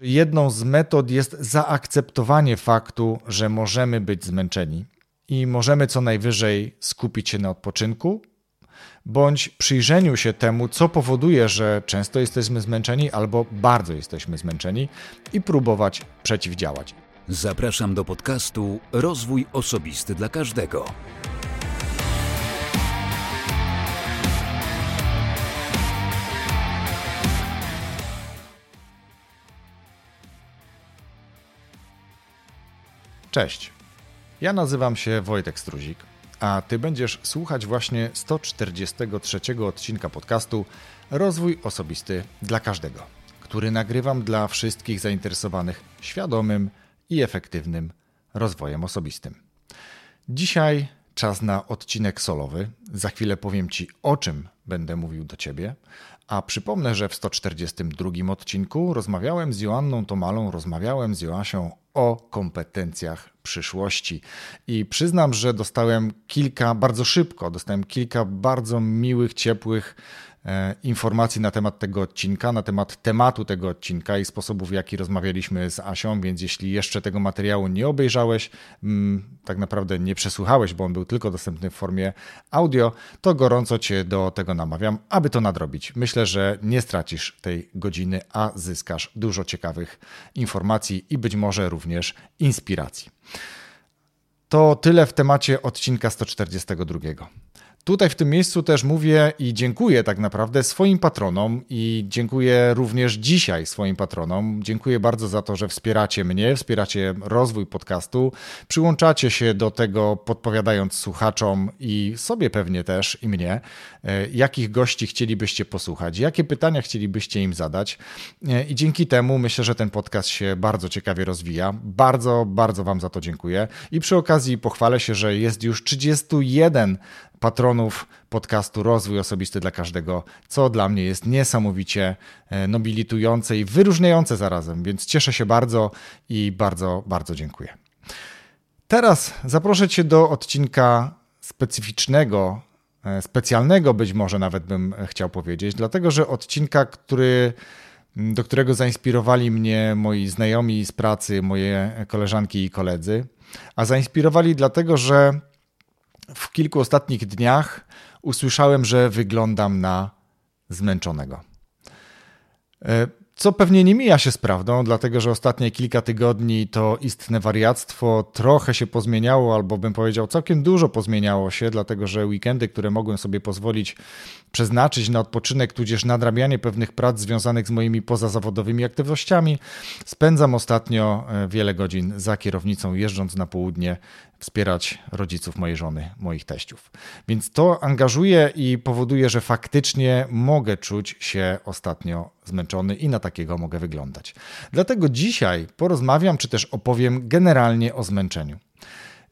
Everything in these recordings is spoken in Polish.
Jedną z metod jest zaakceptowanie faktu, że możemy być zmęczeni i możemy co najwyżej skupić się na odpoczynku, bądź przyjrzeniu się temu, co powoduje, że często jesteśmy zmęczeni albo bardzo jesteśmy zmęczeni i próbować przeciwdziałać. Zapraszam do podcastu Rozwój Osobisty dla Każdego. Cześć. Ja nazywam się Wojtek Struzik, a ty będziesz słuchać właśnie 143 odcinka podcastu Rozwój Osobisty dla Każdego, który nagrywam dla wszystkich zainteresowanych świadomym i efektywnym rozwojem osobistym. Dzisiaj czas na odcinek solowy. Za chwilę powiem Ci, o czym będę mówił do Ciebie. A przypomnę, że w 142 odcinku rozmawiałem z Joanną Tomalą, rozmawiałem z Joasią o kompetencjach przyszłości. I przyznam, że dostałem kilka, bardzo szybko, dostałem kilka bardzo miłych, ciepłych informacji na temat tego odcinka, na temat tematu tego odcinka i sposobów, w jaki rozmawialiśmy z Asią, więc jeśli jeszcze tego materiału nie obejrzałeś, mm, tak naprawdę nie przesłuchałeś, bo on był tylko dostępny w formie audio, to gorąco Cię do tego namawiam, aby to nadrobić. Myślę, że nie stracisz tej godziny, a zyskasz dużo ciekawych informacji i być może również inspiracji. To tyle w temacie odcinka 142. Tutaj w tym miejscu też mówię i dziękuję tak naprawdę swoim patronom i dziękuję również dzisiaj swoim patronom. Dziękuję bardzo za to, że wspieracie mnie, wspieracie rozwój podcastu, przyłączacie się do tego podpowiadając słuchaczom i sobie pewnie też i mnie, e, jakich gości chcielibyście posłuchać, jakie pytania chcielibyście im zadać e, i dzięki temu myślę, że ten podcast się bardzo ciekawie rozwija. Bardzo, bardzo Wam za to dziękuję i przy okazji pochwalę się, że jest już 31 patronów podcastu Rozwój Osobisty dla Każdego, co dla mnie jest niesamowicie e, nobilitujące i wyróżniające zarazem, więc cieszę się bardzo i bardzo, bardzo dziękuję. Teraz zaproszę Cię do odcinka specyficznego, e, specjalnego być może nawet bym chciał powiedzieć, dlatego że odcinka, który do którego zainspirowali mnie moi znajomi z pracy, moje koleżanki i koledzy. A zainspirowali dlatego, że w kilku ostatnich dniach usłyszałem, że wyglądam na zmęczonego. Co pewnie nie mija się z prawdą, dlatego że ostatnie kilka tygodni to istne wariactwo trochę się pozmieniało, albo bym powiedział całkiem dużo pozmieniało się, dlatego że weekendy, które mogłem sobie pozwolić przeznaczyć na odpoczynek, tudzież nadrabianie pewnych prac związanych z moimi pozazawodowymi aktywnościami, spędzam ostatnio e, wiele godzin za kierownicą, jeżdżąc na południe, wspierać rodziców mojej żony, moich teściów. Więc to angażuje i powoduje, że faktycznie mogę czuć się ostatnio zmęczony i na takiego mogę wyglądać. Dlatego dzisiaj porozmawiam, czy też opowiem generalnie o zmęczeniu.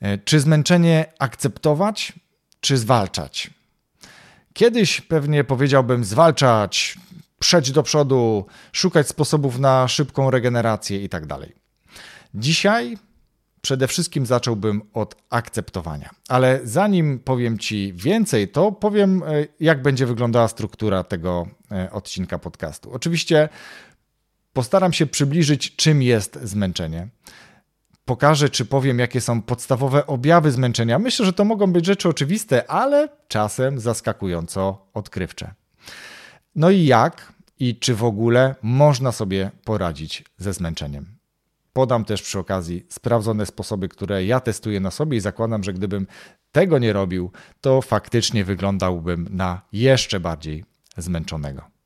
E, czy zmęczenie akceptować, czy zwalczać? Kiedyś pewnie powiedziałbym zwalczać, przejść do przodu, szukać sposobów na szybką regenerację i tak dalej. Dzisiaj przede wszystkim zacząłbym od akceptowania. Ale zanim powiem Ci więcej, to powiem, e, jak będzie wyglądała struktura tego odcinka podcastu. Oczywiście postaram się przybliżyć, czym jest zmęczenie. Pokażę, czy powiem, jakie są podstawowe objawy zmęczenia. Myślę, że to mogą być rzeczy oczywiste, ale czasem zaskakująco odkrywcze. No i jak i czy w ogóle można sobie poradzić ze zmęczeniem. Podam też przy okazji sprawdzone sposoby, które ja testuję na sobie i zakładam, że gdybym tego nie robił, to faktycznie wyglądałbym na jeszcze bardziej zmęczonego.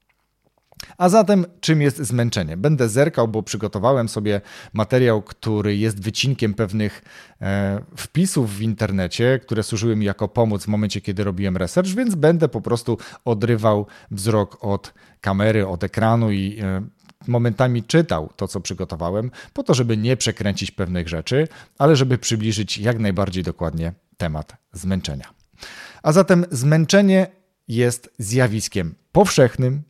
A zatem, czym jest zmęczenie? Będę zerkał, bo przygotowałem sobie materiał, który jest wycinkiem pewnych e, wpisów w internecie, które służyły mi jako pomoc w momencie, kiedy robiłem research, więc będę po prostu odrywał wzrok od kamery, od ekranu i e, momentami czytał to, co przygotowałem, po to, żeby nie przekręcić pewnych rzeczy, ale żeby przybliżyć jak najbardziej dokładnie temat zmęczenia. A zatem zmęczenie jest zjawiskiem powszechnym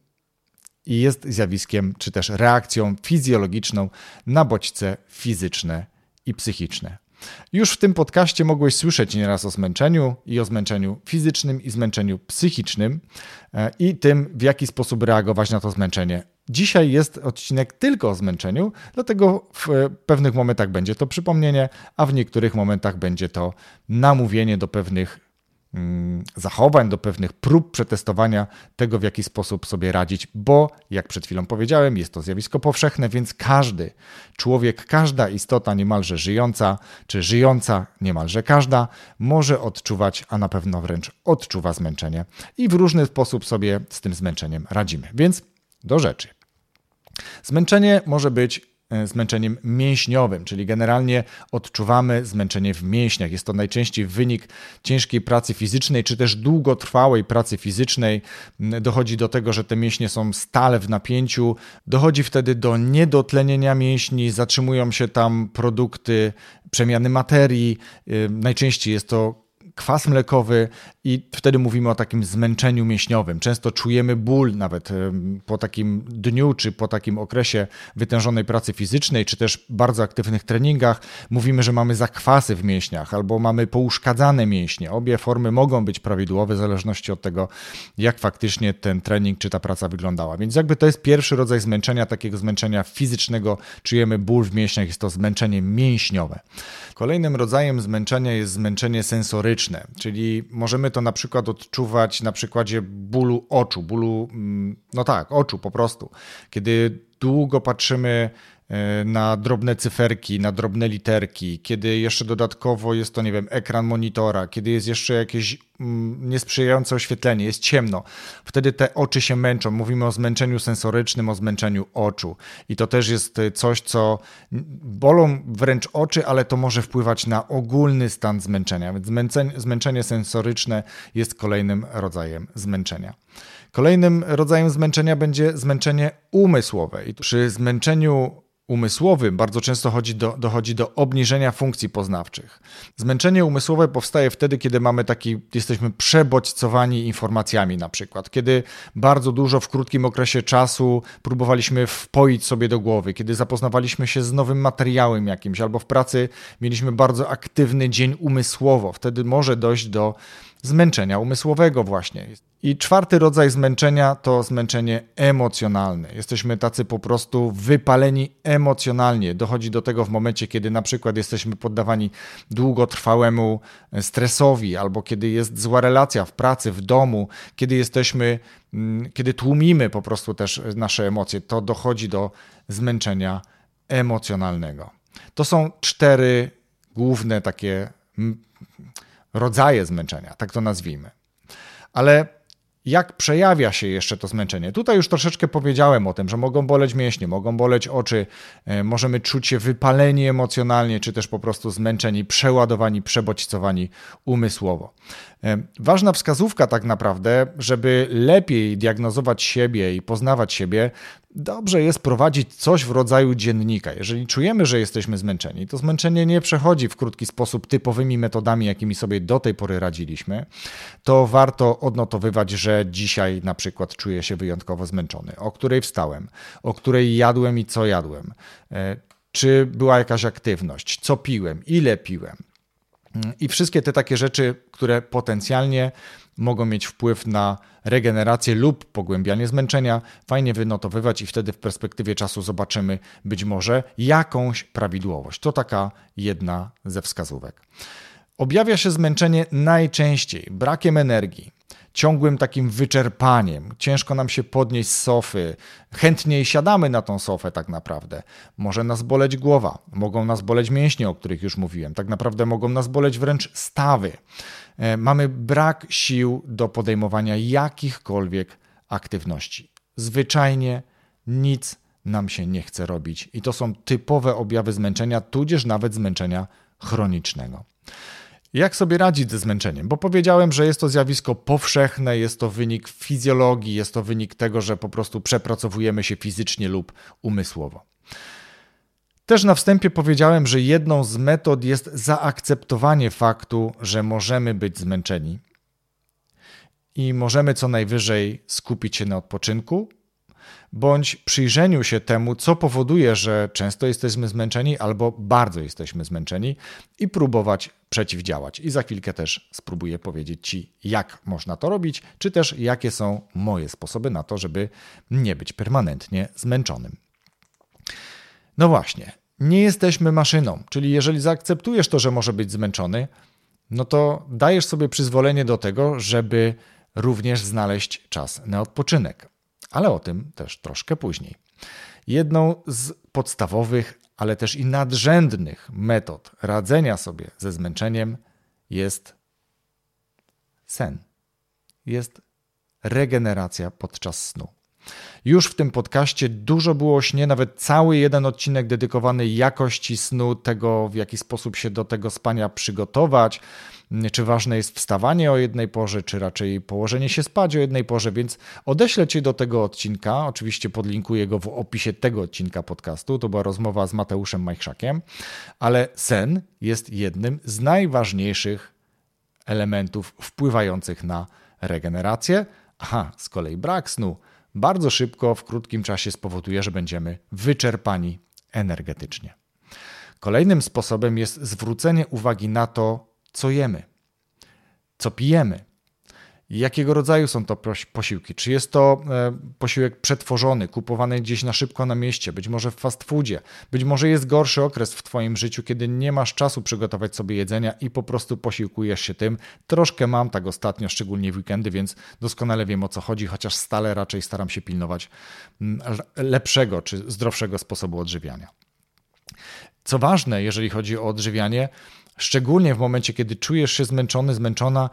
i jest zjawiskiem, czy też reakcją fizjologiczną na bodźce fizyczne i psychiczne. Już w tym podcaście mogłeś słyszeć nieraz o zmęczeniu i o zmęczeniu fizycznym i zmęczeniu psychicznym e, i tym, w jaki sposób reagować na to zmęczenie Dzisiaj jest odcinek tylko o zmęczeniu, dlatego w pewnych momentach będzie to przypomnienie, a w niektórych momentach będzie to namówienie do pewnych zachowań, do pewnych prób przetestowania tego, w jaki sposób sobie radzić, bo jak przed chwilą powiedziałem, jest to zjawisko powszechne, więc każdy człowiek, każda istota niemalże żyjąca, czy żyjąca niemalże każda, może odczuwać, a na pewno wręcz odczuwa zmęczenie i w różny sposób sobie z tym zmęczeniem radzimy. Więc do rzeczy. Zmęczenie może być zmęczeniem mięśniowym, czyli generalnie odczuwamy zmęczenie w mięśniach. Jest to najczęściej wynik ciężkiej pracy fizycznej, czy też długotrwałej pracy fizycznej. Dochodzi do tego, że te mięśnie są stale w napięciu, dochodzi wtedy do niedotlenienia mięśni, zatrzymują się tam produkty przemiany materii. Najczęściej jest to kwas mlekowy i wtedy mówimy o takim zmęczeniu mięśniowym. Często czujemy ból nawet po takim dniu czy po takim okresie wytężonej pracy fizycznej, czy też bardzo aktywnych treningach. Mówimy, że mamy zakwasy w mięśniach albo mamy pouszkadzane mięśnie. Obie formy mogą być prawidłowe w zależności od tego, jak faktycznie ten trening czy ta praca wyglądała. Więc jakby to jest pierwszy rodzaj zmęczenia, takiego zmęczenia fizycznego. Czujemy ból w mięśniach, jest to zmęczenie mięśniowe. Kolejnym rodzajem zmęczenia jest zmęczenie sensoryczne, czyli możemy to na przykład odczuwać na przykładzie bólu oczu, bólu, mm, no tak, oczu po prostu. Kiedy długo patrzymy na drobne cyferki, na drobne literki, kiedy jeszcze dodatkowo jest to, nie wiem, ekran monitora, kiedy jest jeszcze jakieś mm, niesprzyjające oświetlenie, jest ciemno, wtedy te oczy się męczą. Mówimy o zmęczeniu sensorycznym, o zmęczeniu oczu. I to też jest coś, co bolą wręcz oczy, ale to może wpływać na ogólny stan zmęczenia. Więc zmęczenie sensoryczne jest kolejnym rodzajem zmęczenia. Kolejnym rodzajem zmęczenia będzie zmęczenie umysłowe. I przy zmęczeniu umysłowym bardzo często chodzi do, dochodzi do obniżenia funkcji poznawczych. Zmęczenie umysłowe powstaje wtedy, kiedy mamy taki, jesteśmy przebodźcowani informacjami na przykład, kiedy bardzo dużo w krótkim okresie czasu próbowaliśmy wpoić sobie do głowy, kiedy zapoznawaliśmy się z nowym materiałem jakimś, albo w pracy mieliśmy bardzo aktywny dzień umysłowo, wtedy może dojść do zmęczenia umysłowego właśnie. I czwarty rodzaj zmęczenia to zmęczenie emocjonalne. Jesteśmy tacy po prostu wypaleni emocjonalnie. Dochodzi do tego w momencie, kiedy na przykład jesteśmy poddawani długotrwałemu stresowi, albo kiedy jest zła relacja w pracy, w domu, kiedy jesteśmy, mm, kiedy tłumimy po prostu też nasze emocje, to dochodzi do zmęczenia emocjonalnego. To są cztery główne takie rodzaje zmęczenia, tak to nazwijmy. Ale jak przejawia się jeszcze to zmęczenie? Tutaj już troszeczkę powiedziałem o tym, że mogą boleć mięśnie, mogą boleć oczy, e, możemy czuć się wypaleni emocjonalnie, czy też po prostu zmęczeni, przeładowani, przebodźcowani umysłowo. E, ważna wskazówka tak naprawdę, żeby lepiej diagnozować siebie i poznawać siebie, dobrze jest prowadzić coś w rodzaju dziennika. Jeżeli czujemy, że jesteśmy zmęczeni, to zmęczenie nie przechodzi w krótki sposób typowymi metodami, jakimi sobie do tej pory radziliśmy, to warto odnotowywać, że dzisiaj na przykład czuję się wyjątkowo zmęczony, o której wstałem, o której jadłem i co jadłem, e, czy była jakaś aktywność, co piłem, ile piłem. I wszystkie te takie rzeczy, które potencjalnie mogą mieć wpływ na regenerację lub pogłębianie zmęczenia, fajnie wynotowywać i wtedy w perspektywie czasu zobaczymy być może jakąś prawidłowość. To taka jedna ze wskazówek. Objawia się zmęczenie najczęściej brakiem energii, ciągłym takim wyczerpaniem. Ciężko nam się podnieść z sofy. Chętniej siadamy na tą sofę tak naprawdę. Może nas boleć głowa, mogą nas boleć mięśnie, o których już mówiłem. Tak naprawdę mogą nas boleć wręcz stawy. E, mamy brak sił do podejmowania jakichkolwiek aktywności. Zwyczajnie nic nam się nie chce robić. I to są typowe objawy zmęczenia, tudzież nawet zmęczenia chronicznego. Jak sobie radzić ze zmęczeniem? Bo powiedziałem, że jest to zjawisko powszechne, jest to wynik fizjologii, jest to wynik tego, że po prostu przepracowujemy się fizycznie lub umysłowo. Też na wstępie powiedziałem, że jedną z metod jest zaakceptowanie faktu, że możemy być zmęczeni i możemy co najwyżej skupić się na odpoczynku, bądź przyjrzeniu się temu, co powoduje, że często jesteśmy zmęczeni albo bardzo jesteśmy zmęczeni i próbować przeciwdziałać. I za chwilkę też spróbuję powiedzieć Ci, jak można to robić, czy też jakie są moje sposoby na to, żeby nie być permanentnie zmęczonym. No właśnie, nie jesteśmy maszyną, czyli jeżeli zaakceptujesz to, że może być zmęczony, no to dajesz sobie przyzwolenie do tego, żeby również znaleźć czas na odpoczynek. Ale o tym też troszkę później. Jedną z podstawowych, ale też i nadrzędnych metod radzenia sobie ze zmęczeniem jest sen. Jest regeneracja podczas snu. Już w tym podcaście dużo było o śnie, nawet cały jeden odcinek dedykowany jakości snu, tego w jaki sposób się do tego spania przygotować, czy ważne jest wstawanie o jednej porze, czy raczej położenie się spać o jednej porze, więc odeślę Cię do tego odcinka. Oczywiście podlinkuję go w opisie tego odcinka podcastu. To była rozmowa z Mateuszem Majchrzakiem, ale sen jest jednym z najważniejszych elementów wpływających na regenerację. Aha, z kolei brak snu bardzo szybko, w krótkim czasie spowoduje, że będziemy wyczerpani energetycznie. Kolejnym sposobem jest zwrócenie uwagi na to, co jemy, co pijemy, Jakiego rodzaju są to posiłki? Czy jest to e, posiłek przetworzony, kupowany gdzieś na szybko na mieście, być może w fast foodzie, być może jest gorszy okres w Twoim życiu, kiedy nie masz czasu przygotować sobie jedzenia i po prostu posiłkujesz się tym. Troszkę mam tak ostatnio, szczególnie w weekendy, więc doskonale wiem o co chodzi, chociaż stale raczej staram się pilnować mm, lepszego czy zdrowszego sposobu odżywiania. Co ważne, jeżeli chodzi o odżywianie, szczególnie w momencie, kiedy czujesz się zmęczony, zmęczona,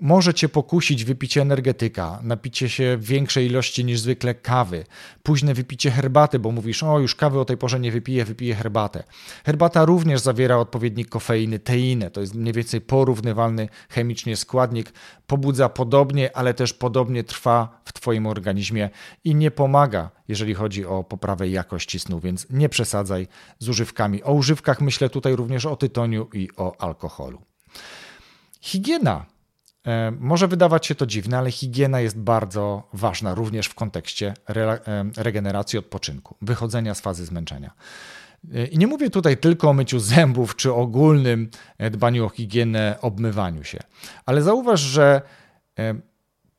może cię pokusić wypicie energetyka, napicie się większej ilości niż zwykle kawy, późne wypicie herbaty, bo mówisz, o już kawy o tej porze nie wypiję, wypiję herbatę. Herbata również zawiera odpowiednik kofeiny, teinę, to jest mniej więcej porównywalny chemicznie składnik, pobudza podobnie, ale też podobnie trwa w twoim organizmie i nie pomaga, jeżeli chodzi o poprawę jakości snu, więc nie przesadzaj z używkami. O używkach myślę tutaj również o tytoniu i o alkoholu. Higiena może wydawać się to dziwne, ale higiena jest bardzo ważna również w kontekście re e, regeneracji odpoczynku, wychodzenia z fazy zmęczenia. E, I nie mówię tutaj tylko o myciu zębów czy ogólnym dbaniu o higienę, obmywaniu się, ale zauważ, że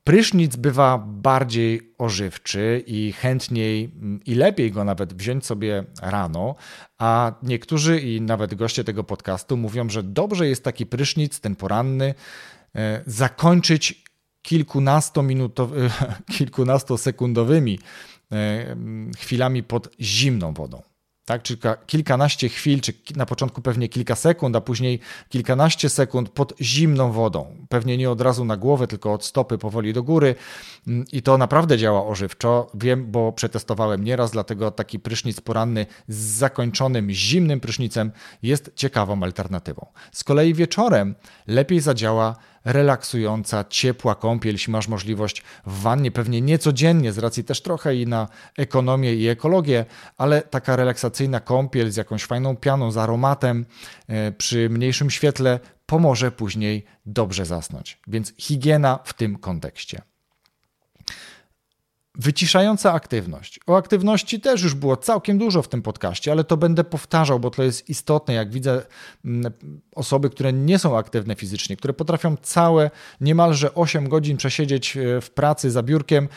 prysznic bywa bardziej ożywczy i chętniej i lepiej go nawet wziąć sobie rano, a niektórzy i nawet goście tego podcastu mówią, że dobrze jest taki prysznic, ten poranny, E, zakończyć kilkunastosekundowymi e, chwilami pod zimną wodą tak? Czyli kilkanaście chwil, czy na początku pewnie kilka sekund, a później kilkanaście sekund pod zimną wodą. Pewnie nie od razu na głowę, tylko od stopy powoli do góry. Mm, I to naprawdę działa ożywczo. Wiem, bo przetestowałem nieraz, dlatego taki prysznic poranny z zakończonym zimnym prysznicem jest ciekawą alternatywą. Z kolei wieczorem lepiej zadziała relaksująca, ciepła kąpiel, jeśli masz możliwość w wannie, pewnie nie codziennie, z racji też trochę i na ekonomię i ekologię, ale taka relaksacyjna kąpiel z jakąś fajną pianą, z aromatem e, przy mniejszym świetle pomoże później dobrze zasnąć. Więc higiena w tym kontekście. Wyciszająca aktywność. O aktywności też już było całkiem dużo w tym podcaście, ale to będę powtarzał, bo to jest istotne. Jak widzę mm, osoby, które nie są aktywne fizycznie, które potrafią całe niemalże 8 godzin przesiedzieć e, w pracy za biurkiem,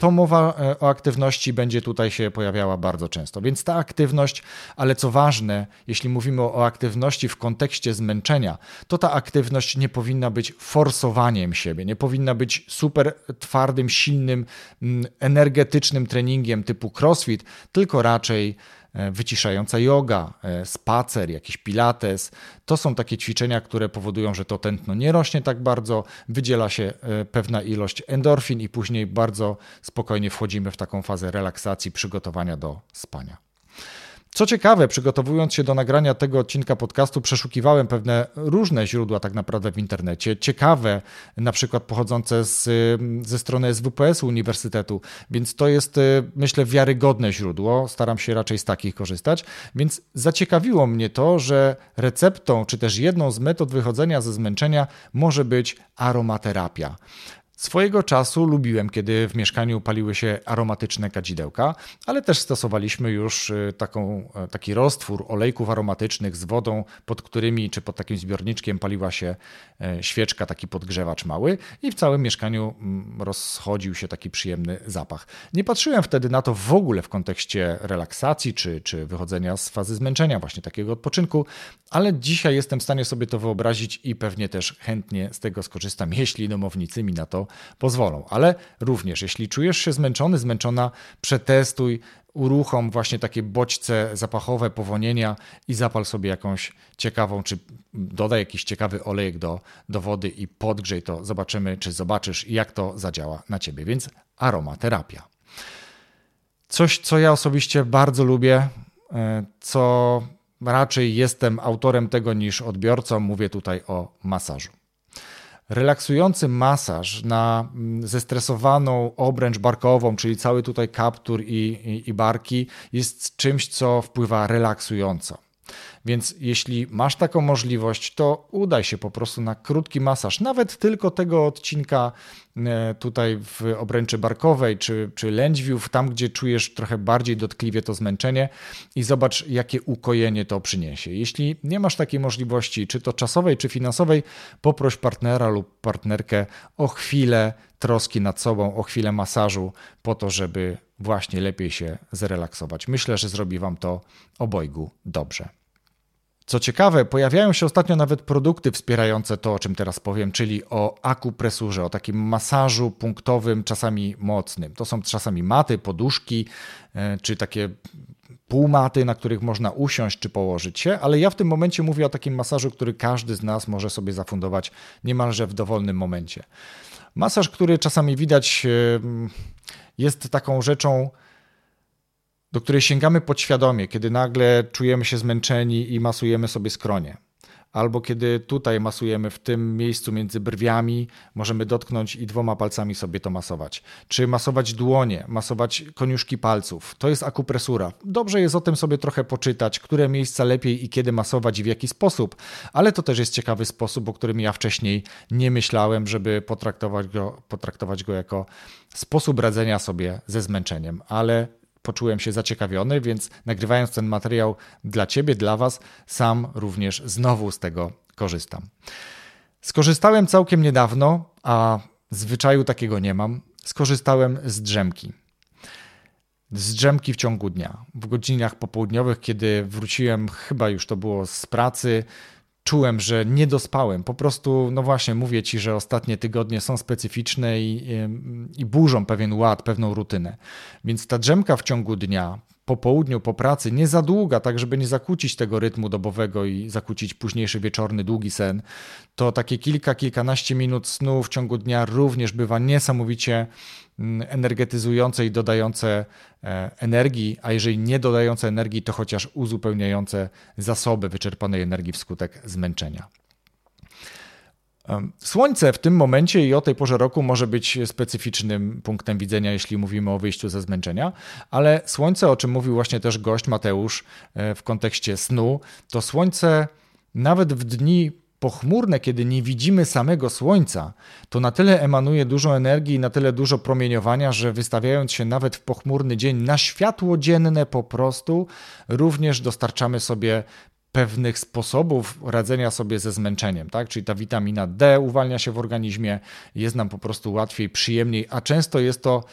to mowa e, o aktywności będzie tutaj się pojawiała bardzo często. Więc ta aktywność, ale co ważne, jeśli mówimy o aktywności w kontekście zmęczenia, to ta aktywność nie powinna być forsowaniem siebie, nie powinna być super twardym, silnym, mm, energetycznym treningiem typu crossfit, tylko raczej wyciszająca yoga, e, spacer, jakiś pilates. To są takie ćwiczenia, które powodują, że to tętno nie rośnie tak bardzo, wydziela się e, pewna ilość endorfin i później bardzo spokojnie wchodzimy w taką fazę relaksacji, przygotowania do spania. Co ciekawe, przygotowując się do nagrania tego odcinka podcastu, przeszukiwałem pewne różne źródła tak naprawdę w internecie, ciekawe, na przykład pochodzące z, ze strony SWPS-u Uniwersytetu, więc to jest, y, myślę, wiarygodne źródło. Staram się raczej z takich korzystać, więc zaciekawiło mnie to, że receptą, czy też jedną z metod wychodzenia ze zmęczenia może być aromaterapia. Swojego czasu lubiłem, kiedy w mieszkaniu paliły się aromatyczne kadzidełka, ale też stosowaliśmy już y, taką, e, taki roztwór olejków aromatycznych z wodą, pod którymi czy pod takim zbiorniczkiem paliła się e, świeczka, taki podgrzewacz mały i w całym mieszkaniu mm, rozchodził się taki przyjemny zapach. Nie patrzyłem wtedy na to w ogóle w kontekście relaksacji czy, czy wychodzenia z fazy zmęczenia, właśnie takiego odpoczynku, ale dzisiaj jestem w stanie sobie to wyobrazić i pewnie też chętnie z tego skorzystam, jeśli domownicy mi na to pozwolą. Ale również, jeśli czujesz się zmęczony, zmęczona, przetestuj, uruchom właśnie takie bodźce zapachowe, powonienia i zapal sobie jakąś ciekawą, czy dodaj jakiś ciekawy olejek do, do wody i podgrzej to. Zobaczymy, czy zobaczysz, jak to zadziała na ciebie. Więc aromaterapia. Coś, co ja osobiście bardzo lubię, e, co raczej jestem autorem tego niż odbiorcą, mówię tutaj o masażu. Relaksujący masaż na mm, zestresowaną obręcz barkową, czyli cały tutaj kaptur i, i, i barki, jest czymś, co wpływa relaksująco. Więc jeśli masz taką możliwość, to udaj się po prostu na krótki masaż, nawet tylko tego odcinka e, tutaj w obręczy barkowej czy, czy lędźwiów, tam gdzie czujesz trochę bardziej dotkliwie to zmęczenie i zobacz, jakie ukojenie to przyniesie. Jeśli nie masz takiej możliwości, czy to czasowej, czy finansowej, poproś partnera lub partnerkę o chwilę troski nad sobą, o chwilę masażu, po to, żeby właśnie lepiej się zrelaksować. Myślę, że zrobi Wam to obojgu dobrze. Co ciekawe, pojawiają się ostatnio nawet produkty wspierające to, o czym teraz powiem, czyli o akupresurze, o takim masażu punktowym, czasami mocnym. To są czasami maty, poduszki, e, czy takie półmaty, na których można usiąść czy położyć się, ale ja w tym momencie mówię o takim masażu, który każdy z nas może sobie zafundować niemalże w dowolnym momencie. Masaż, który czasami widać e, jest taką rzeczą, do której sięgamy podświadomie, kiedy nagle czujemy się zmęczeni i masujemy sobie skronie. Albo kiedy tutaj masujemy w tym miejscu między brwiami, możemy dotknąć i dwoma palcami sobie to masować. Czy masować dłonie, masować koniuszki palców. To jest akupresura. Dobrze jest o tym sobie trochę poczytać, które miejsca lepiej i kiedy masować i w jaki sposób, ale to też jest ciekawy sposób, o którym ja wcześniej nie myślałem, żeby potraktować go, potraktować go jako sposób radzenia sobie ze zmęczeniem. Ale poczułem się zaciekawiony, więc nagrywając ten materiał dla Ciebie, dla Was, sam również znowu z tego korzystam. Skorzystałem całkiem niedawno, a zwyczaju takiego nie mam. Skorzystałem z drzemki. Z drzemki w ciągu dnia. W godzinach popołudniowych, kiedy wróciłem, chyba już to było z pracy, czułem, że nie dospałem. Po prostu, no właśnie, mówię ci, że ostatnie tygodnie są specyficzne i, i, i burzą pewien ład, pewną rutynę. Więc ta drzemka w ciągu dnia, po południu, po pracy, nie za długa, tak żeby nie zakłócić tego rytmu dobowego i zakłócić późniejszy wieczorny, długi sen, to takie kilka, kilkanaście minut snu w ciągu dnia również bywa niesamowicie mm, energetyzujące i dodające e, energii, a jeżeli nie dodające energii, to chociaż uzupełniające zasoby wyczerpanej energii wskutek zmęczenia. Słońce w tym momencie i o tej porze roku może być specyficznym punktem widzenia, jeśli mówimy o wyjściu ze zmęczenia, ale słońce, o czym mówił właśnie też gość Mateusz e, w kontekście snu, to słońce nawet w dni pochmurne, kiedy nie widzimy samego słońca, to na tyle emanuje dużo energii i na tyle dużo promieniowania, że wystawiając się nawet w pochmurny dzień na światło dzienne po prostu, również dostarczamy sobie pewnych sposobów radzenia sobie ze zmęczeniem, tak? Czyli ta witamina D uwalnia się w organizmie, jest nam po prostu łatwiej, przyjemniej, a często jest to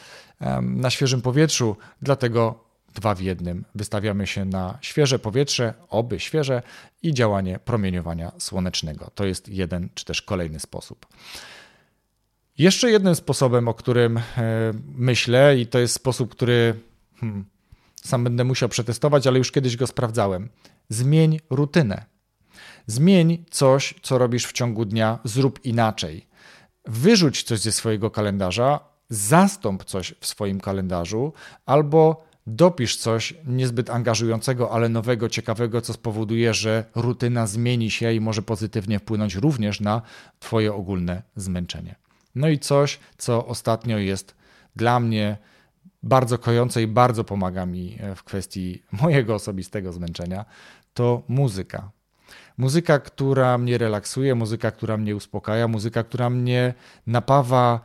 na świeżym powietrzu, dlatego dwa w jednym. Wystawiamy się na świeże powietrze, oby świeże i działanie promieniowania słonecznego. To jest jeden czy też kolejny sposób. Jeszcze jednym sposobem, o którym e, myślę, i to jest sposób, który hmm, sam będę musiał przetestować, ale już kiedyś go sprawdzałem. Zmień rutynę. Zmień coś, co robisz w ciągu dnia, zrób inaczej. Wyrzuć coś ze swojego kalendarza, zastąp coś w swoim kalendarzu albo dopisz coś niezbyt angażującego, ale nowego, ciekawego, co spowoduje, że rutyna zmieni się i może pozytywnie wpłynąć również na Twoje ogólne zmęczenie. No i coś, co ostatnio jest dla mnie bardzo kojące i bardzo pomaga mi w kwestii mojego osobistego zmęczenia, to muzyka. Muzyka, która mnie relaksuje, muzyka, która mnie uspokaja, muzyka, która mnie napawa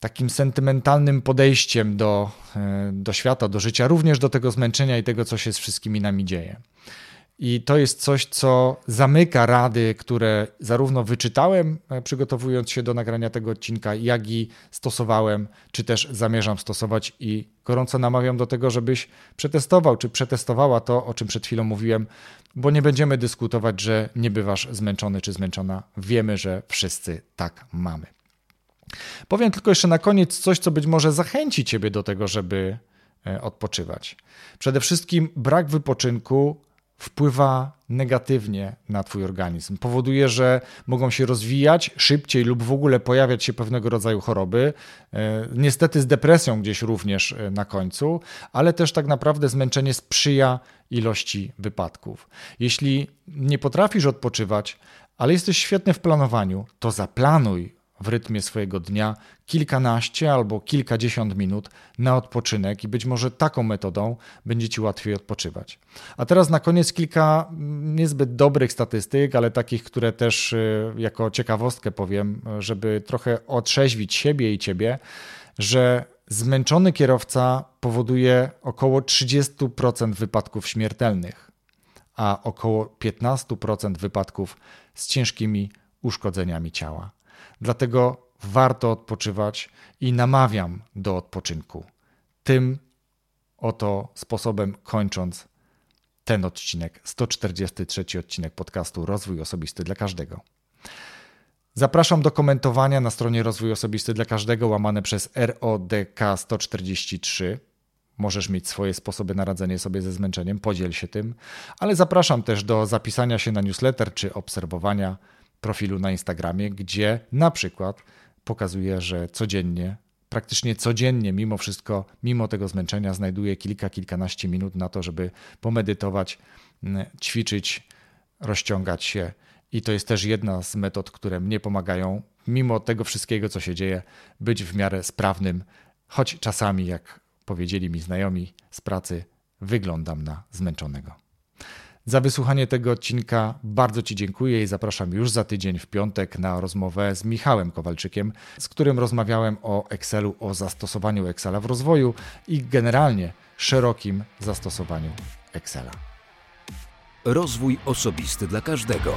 takim sentymentalnym podejściem do, e, do świata, do życia, również do tego zmęczenia i tego, co się z wszystkimi nami dzieje. I to jest coś, co zamyka rady, które zarówno wyczytałem, e, przygotowując się do nagrania tego odcinka, jak i stosowałem, czy też zamierzam stosować. I gorąco namawiam do tego, żebyś przetestował, czy przetestowała to, o czym przed chwilą mówiłem, bo nie będziemy dyskutować, że nie bywasz zmęczony czy zmęczona. Wiemy, że wszyscy tak mamy. Powiem tylko jeszcze na koniec coś, co być może zachęci Ciebie do tego, żeby e, odpoczywać. Przede wszystkim brak wypoczynku wpływa negatywnie na Twój organizm. Powoduje, że mogą się rozwijać szybciej lub w ogóle pojawiać się pewnego rodzaju choroby. E, niestety z depresją gdzieś również e, na końcu, ale też tak naprawdę zmęczenie sprzyja ilości wypadków. Jeśli nie potrafisz odpoczywać, ale jesteś świetny w planowaniu, to zaplanuj w rytmie swojego dnia kilkanaście albo kilkadziesiąt minut na odpoczynek i być może taką metodą będzie Ci łatwiej odpoczywać. A teraz na koniec kilka niezbyt dobrych statystyk, ale takich, które też y, jako ciekawostkę powiem, żeby trochę otrzeźwić siebie i Ciebie, że zmęczony kierowca powoduje około 30% wypadków śmiertelnych, a około 15% wypadków z ciężkimi uszkodzeniami ciała. Dlatego warto odpoczywać i namawiam do odpoczynku. Tym oto sposobem kończąc ten odcinek, 143 odcinek podcastu Rozwój Osobisty dla Każdego. Zapraszam do komentowania na stronie Rozwój Osobisty dla Każdego, łamane przez RODK 143. Możesz mieć swoje sposoby na radzenie sobie ze zmęczeniem, podziel się tym, ale zapraszam też do zapisania się na newsletter czy obserwowania profilu na Instagramie, gdzie na przykład pokazuję, że codziennie, praktycznie codziennie, mimo wszystko, mimo tego zmęczenia, znajduję kilka, kilkanaście minut na to, żeby pomedytować, ćwiczyć, rozciągać się. I to jest też jedna z metod, które mnie pomagają, mimo tego wszystkiego, co się dzieje, być w miarę sprawnym, choć czasami, jak powiedzieli mi znajomi z pracy, wyglądam na zmęczonego. Za wysłuchanie tego odcinka bardzo Ci dziękuję i zapraszam już za tydzień w piątek na rozmowę z Michałem Kowalczykiem, z którym rozmawiałem o Excelu, o zastosowaniu Excela w rozwoju i generalnie szerokim zastosowaniu Excela. Rozwój osobisty dla każdego.